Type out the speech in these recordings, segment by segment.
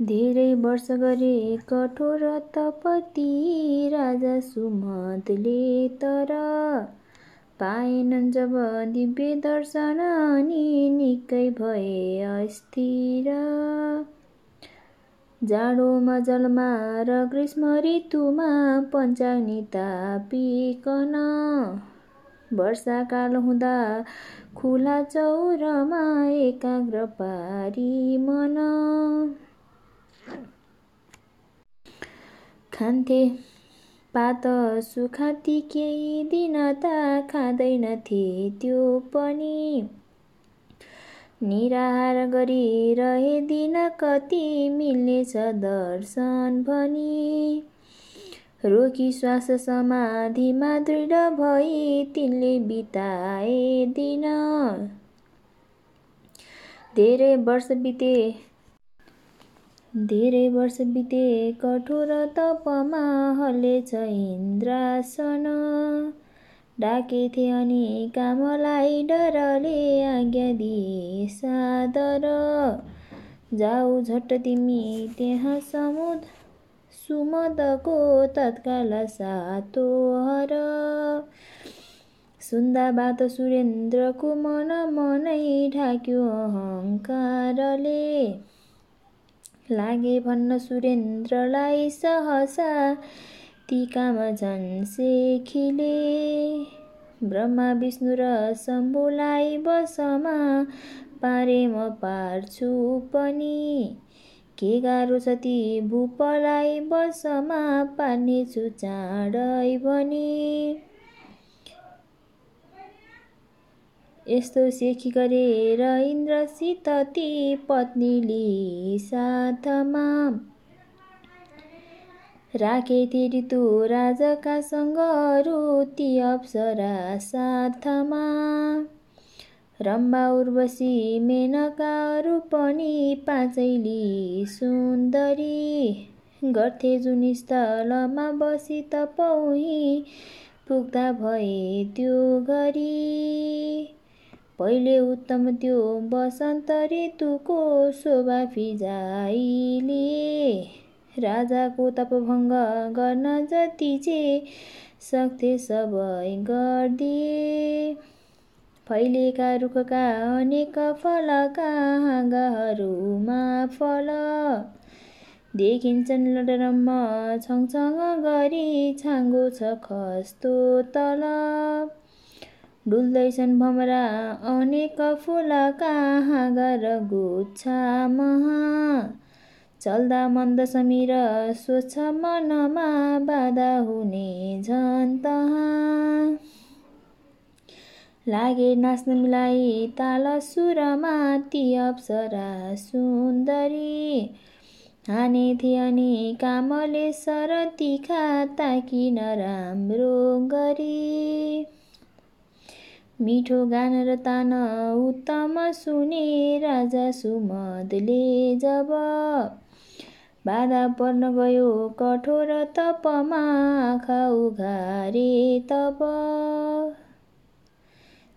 धेरै वर्ष गरे कठोर तपति राजा सुमतले तर पाएनन् जब दिव्य दर्शन अनि निकै भए अस्थिर। जाडोमा जलमा र ग्रीष्म ऋतुमा पञ्चाग्नि तापिकन वर्षाकाल हुँदा खुला चौरमा एकाग्र पारी मन खान्थे। पात सुखाती केही दिन त खाँदैनथे त्यो पनि। निराहार गरिरहे दिन कति मिल्नेछ दर्शन भनी। रोकी श्वास समाधिमा दृढ भई तिनले बिताए दिन। धेरै वर्ष बिते धेरै वर्ष बिते कठोर तपमा हल्लेछ इन्द्रासन। डाकेथे अनि कामलाई डरले आज्ञा दिए सादर। जाऊ झट्ट तिमी त्यहाँ समुद सुमदको तत्काल सातो हर। सुन्दा बात सुरेन्द्रको मन मनै ढाक्यो अहङ्कारले। लागे भन्न सुरेन्द्रलाई सहसा ती काम झन् सेखिले। ब्रह्मा विष्णु र शम्भुलाई बसमा पारे म पार्छु पनि। के गाह्रो छ ती भूपलाई बसमा पार्नेछु चाँडै भनी यस्तो सेखी गरेर इन्द्रसित ती पत्नीले साथमा राखेथे ऋतु राजका ती अप्सरा साथमा। रम्बा उर्वशी मेनकाहरू पनि पाँचैली सुन्दरी गर्थे जुन स्थलमा बसी तपौही पुग्दा भए त्यो घरी। पहिले उत्तम त्यो वसन्त ऋतुको शोभा फिजाइले राजाको तपभङ्ग गर्न जति चाहिँ सक्थे सबै गरिदिए फैलेका रुखका अनेक फलका हाँगाहरूमा फल देखिन्छन् लडरम्म छङछङ गरी छाङ्गो छ खस्तो तल। डुल्दैछन् भमरा अनेक फुलका हाँगा र गुच्छा महा? चल्दा मन्द समीर स्वच्छ मनमा बाधा हुने झन् लागे नाच्न मिलाई ताल सुरमा ती अप्सरा सुन्दरी। हानेथे अनि कामले सर तिखा ताकिन राम्रो गरी। मिठो गान र तान उत्तम सुने राजा सुमदले जब बाधा पर्न गयो कठोर तपमा आँखा उघारे तब।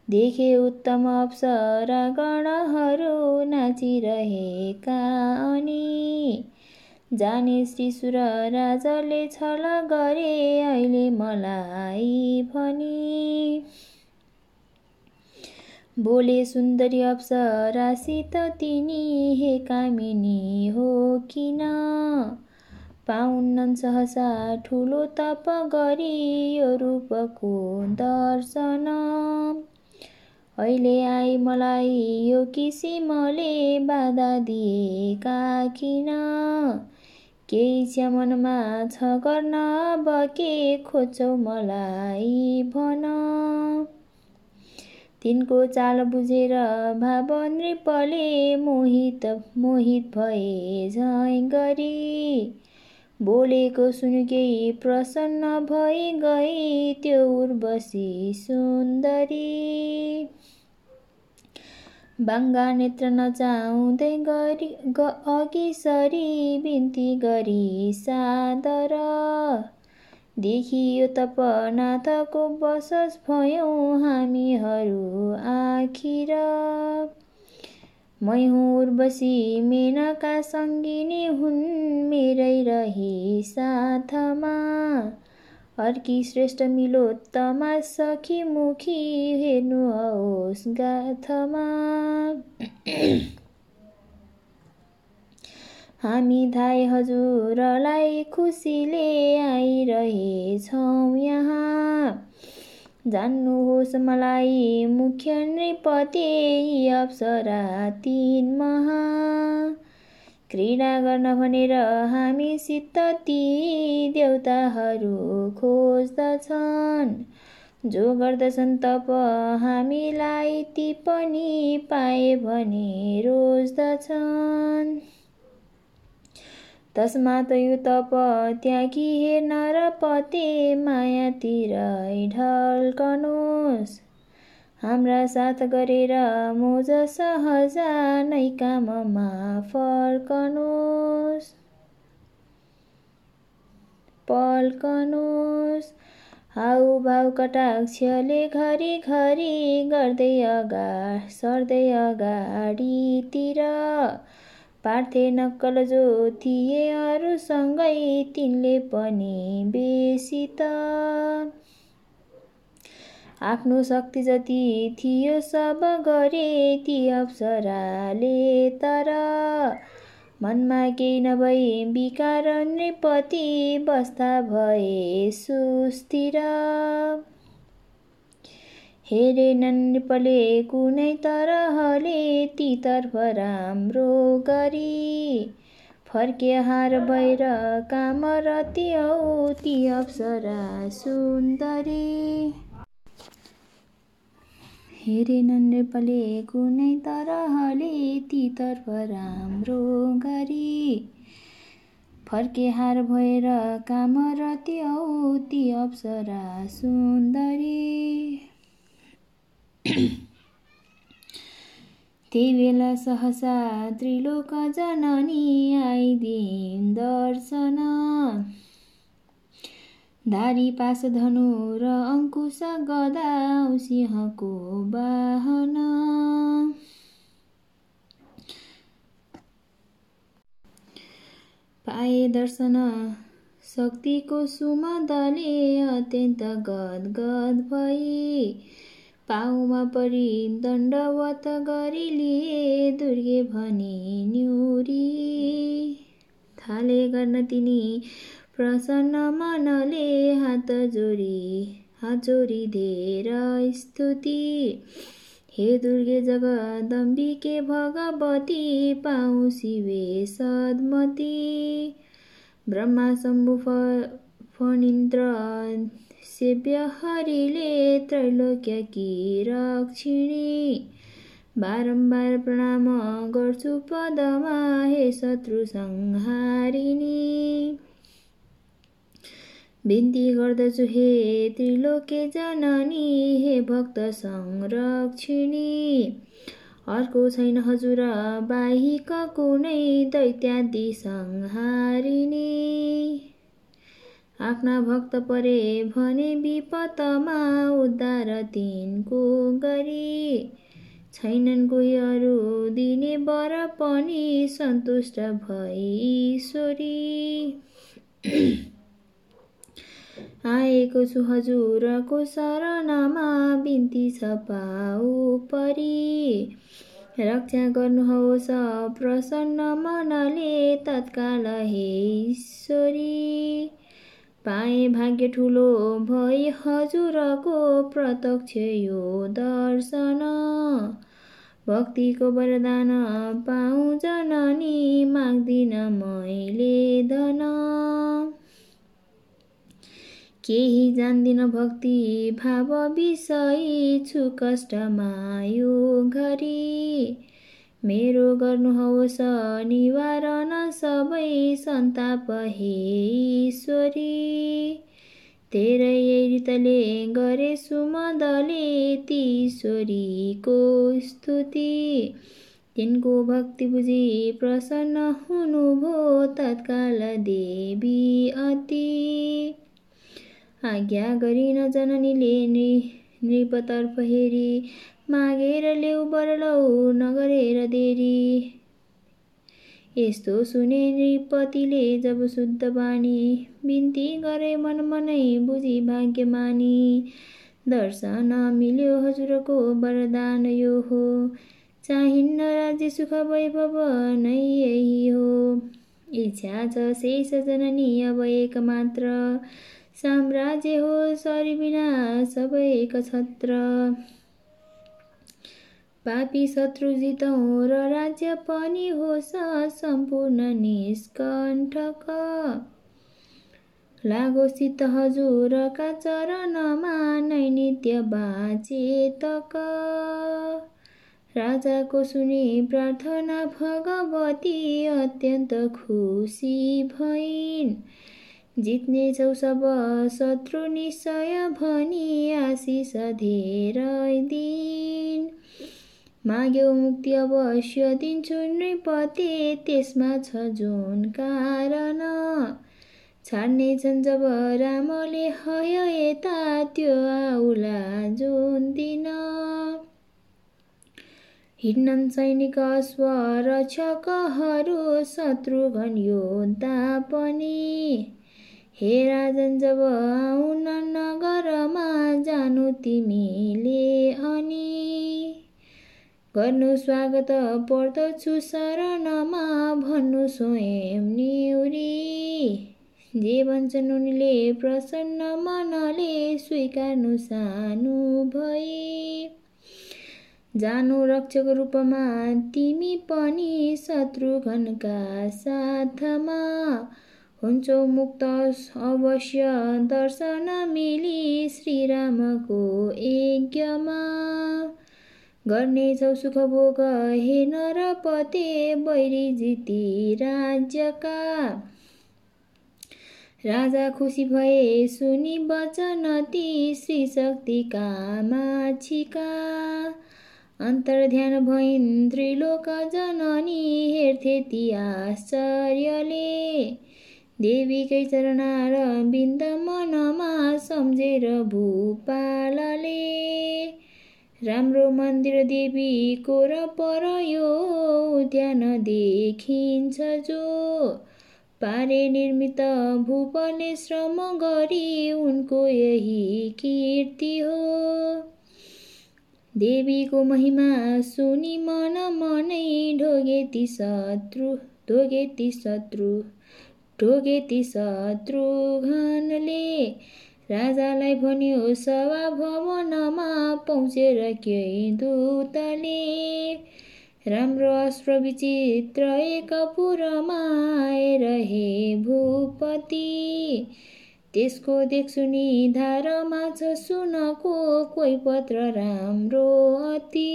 देखे उत्तम अप्सरा गणहरू नाचिरहेका अनि जाने श्रीसुर राजाले छल गरे अहिले मलाई भनी बोले सुन्दरी अप्सरासित तिनी हे कामिनी हो किन पाउन्नन् सहसा ठुलो तप गरी यो रूपको दर्शन। अहिले आई मलाई यो किसिमले बाधा दिएका किन? केही छ मनमा छ गर्न अब के खोज्छौ मलाई भन? तिनको चाल बुझेर भाव नृपले मोहित मोहित भए झै गरी। बोलेको सुन केही प्रसन्न भई गई त्यो उर्वशी सुन्दरी। बाङ्गा नेत्र नचाउँदै गरी अघि सरी बिन्ती गरी सादर। देखियो तपनाथको बसस भयौँ हामीहरू आखिर। मै हुँ उर्वशी मेनका सङ्गिनी हुन् मेरै रही साथमा। अर्की श्रेष्ठ मिलोत्तमा सखी मुखी हेर्नुहोस् गाथमा। हामी धाई हजुरलाई खुसीले आइरहेछौँ यहाँ। जान्नुहोस् मलाई मुख्य नृपति अप्सरा तिन महा। क्रीडा गर्न भनेर हामीसित ती देउताहरू खोज्दछन्। जो गर्दछन् तप हामीलाई ती पनि पाए भने रोज्दछन्। तस्मात यो तप त्यागी हेर्न र पते मायातिर ढल्कनुहोस् हाम्रा साथ गरेर मोज सहजा नै काममा फर्कनुहोस् पल्कनुहोस् हाउभाउ कटाक्षले घरिघरि गर्दै अगा सर्दै अगाडितिर पार्थे नक्कल जो थिए अरूसँगै तिनले पनि बेसी त। आफ्नो शक्ति जति थियो सब गरे ती अप्सराले तर। मनमा केही नभई विकार नृपति बस्दा भए सुस्थिर। हेरेनन् नृपले कुनै तरहले तीतर्फ राम्रो गरी। फर्के हार भएर कामरती औ ती अप्सरा सुन्दरी। हेरेनन् नृपले कुनै तरहले तीतर्फ राम्रो गरी। फर्के हार भएर कामरती औ ती अप्सरा सुन्दरी। त्यही बेला सहसा त्रिलोक जननी आइदिन् दर्शन। धारी पास धनु र अङ्कुश गदा सिंहको वाहन पाए दर्शन शक्तिको सुमदले अत्यन्त गद भई। पाउमा परि दण्डवत गरी लिए दुर्गे भनी न्युरी। थाले गर्न तिनी प्रसन्न मनले हात जोडी हात जोडी धेर स्तुति। हे दुर्गे जगदम्बिके भगवती पाउ शिवे सद्मती। ब्रह्मा शम्भु फणिन्द्र सेव्य हरिले त्रैलोक्यकी रक्षिणी बारम्बार प्रणाम गर्छु पदमा हे शत्रु संहारिणी। बिन्ती गर्दछु हे त्रिलोके जननी हे भक्त संरक्षिणी। अर्को छैन हजुर बाहिक कुनै दैत्यादि संहारिणी। आफ्ना भक्त परे भने विपतमा उद्धार तिनको गरी। छैनन् कोही अरू दिने वर पनि सन्तुष्ट भई ईश्वरी आएको छु हजुरको शरणमा बिन्ती छ पाउ परी। रक्षा गर्नुहोस् प्रसन्न मनले तत्काल हे ईश्वरी। पाएँ भाग्य ठुलो भई हजुरको प्रत्यक्ष यो दर्शन। भक्तिको वरदान पाउँ जननी माग्दिन मैले धन। केही जान्दिन भक्ति भाव विषय छु कष्टमा यो घरी। मेरो गर्नुहोस् निवारण सबै सन्ताप हे ईश्वरी। तेरै रीतले गरे सुमदले तीश्वरीको स्तुति। तिनको भक्ति बुझी प्रसन्न हुनुभयो तत्काल देवी अति। आज्ञा गरिन जननीले नृपतर्फ हेरी मागेर ल्याउ बरलौ नगरेर देरी यस्तो सुने नृपतिले जब शुद्ध बानी बिन्ती गरे मन मनै बुझी भाग्यमानी दर्शन मिल्यो हजुरको वरदान यो हो चाहिन्न राज्य सुख वैभव नै यही हो इच्छा छ शेष जननी अब एक मात्र साम्राज्य हो सरी बिना सबै एक छत्र पापी शत्रु जितौँ र राज्य पनि होस् सम्पूर्ण निष्कण्ठक। लागोसित हजुरका चरणमा नै नित्य बाचेतक। राजाको सुनि प्रार्थना भगवती अत्यन्त खुसी भइन्। जित्नेछौ सब शत्रु निश्चय भनी आशिष धेरै दिन माग्यौ मुक्ति अवश्य दिन्छु नृपते। त्यसमा छ जुन कारण। छाड्नेछन् जब रामले हय यता त्यो आउला जुन दिन। हिँड्नन् सैनिक स्वरक्षकहरू शत्रुघ्न योद्धा पनि हे राजन जब आउन नगरमा जानु तिमीले अनि। गर्नु स्वागत पर्दछु शरणमा भन्नु स्वयं निउरी जे भन्छन् उनले प्रसन्न मनले स्वीकार्नु सानो भई। जानु रक्षक रूपमा तिमी पनि शत्रुघ्नका साथमा। हुन्छौ मुक्त अवश्य दर्शन मिली श्रीरामको यज्ञमा। गर्नेछौ सुख भोग हे नरपते बैरी जिती राज्यका। राजा खुसी भए सुनि वचन ती श्री शक्तिका माछिका। अन्तर्ध्यान भइन् त्रिलोक जननी हेर्थे ती आश्चर्यले। देवीकै चरणार बिन्द मनमा सम्झेर भूपालले। राम्रो मन्दिर देवीको र पर यो उद्यान देखिन्छ जो। पारे निर्मित भूपले श्रम गरी उनको यही कीर्ति हो। देवीको महिमा सुनि मन मनै ढोगे ती शत्रु ढोगे ती शत्रु ढोगे ती शत्रुघ्नले राजालाई भन्यो सभा भवनमा पहुँचेर केही दूतले। राम्रो अस्त्र विचित्र एक पुरमा आएर हे भूपति। त्यसको देख्छु नि धारमा छ सुनको कोही पत्र राम्रो अति।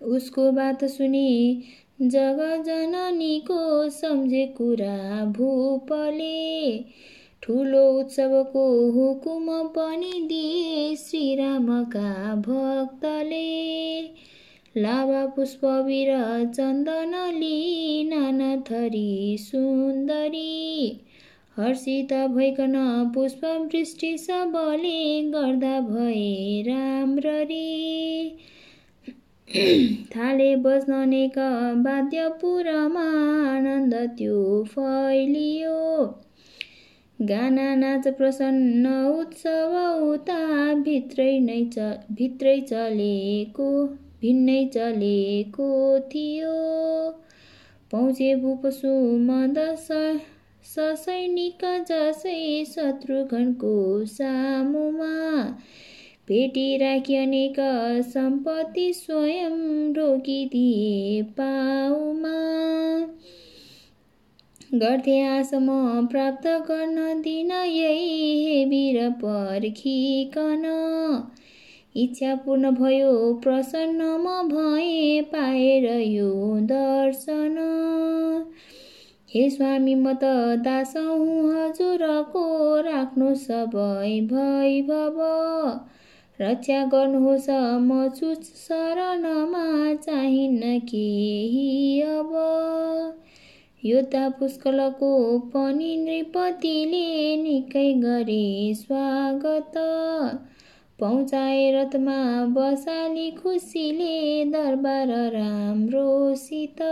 उसको बात सुनि जग जननीको सम्झे कुरा भूपले। ठुलो उत्सवको हुकुम पनि दिए श्रीरामका भक्तले। लाभा पुष्पवीर चन्दनली नाना थरी सुन्दरी। हर्षित भइकन पुष्प वृष्टि सबले गर्दा भए राम्ररी। थाले बज्न अनेक वाद्यपुरमा आनन्द त्यो फैलियो। गाना नाच प्रसन्न उत्सव उता भित्रै नै च भित्रै चलेको भिन्नै चलेको थियो। पहुँचे भूपसु मद ससैनिक जसै शत्रुघ्नको सामुमा पेटी राखी अनेक सम्पत्ति स्वयं रोकिदिए पाउमा गर्थे आसम प्राप्त गर्न दिन यही हे वीर पर्खिकन। इच्छा पूर्ण भयो प्रसन्न म भए पाएर यो दर्शन। हे स्वामी म त दास हुँ हजुरको राख्नु सबै भैभव। रक्षा गर्नुहोस् म छु शरणमा चाहिन्न केही अब। योद्धा पुष्कलको पनि नृपतिले निकै गरे स्वागत। पहुँचाए रथमा बसाली खुसीले दरबार राम्रोसित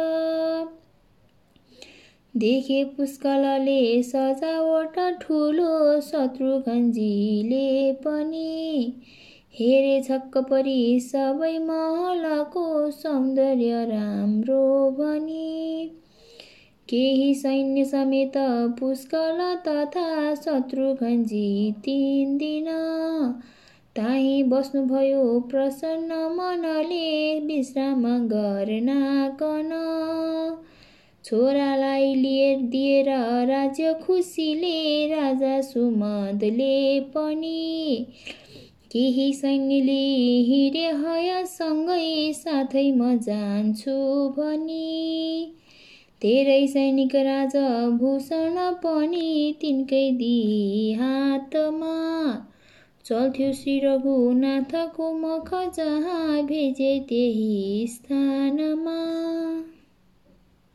देखे पुष्कलले सजावट ठुलो शत्रुघ्नजीले पनि हेरे छक्क परी सबै महलको सौन्दर्य राम्रो भनी। केही सैन्य समेत पुष्कल तथा शत्रुघ्नजी तिन दिन ताही बस्नुभयो प्रसन्न मनले विश्राम गर्नाकन छोरालाई लिए दिएर राज्य खुसीले राजा सुमदले पनि केही सैन्यले हिँडे हयसँगै साथै म जान्छु भनी। धेरै सैनिक राजा भूषण पनि तिनकै हातमा चल्थ्यो श्री रघुनाथको मख जहाँ भेजे त्यही स्थानमा।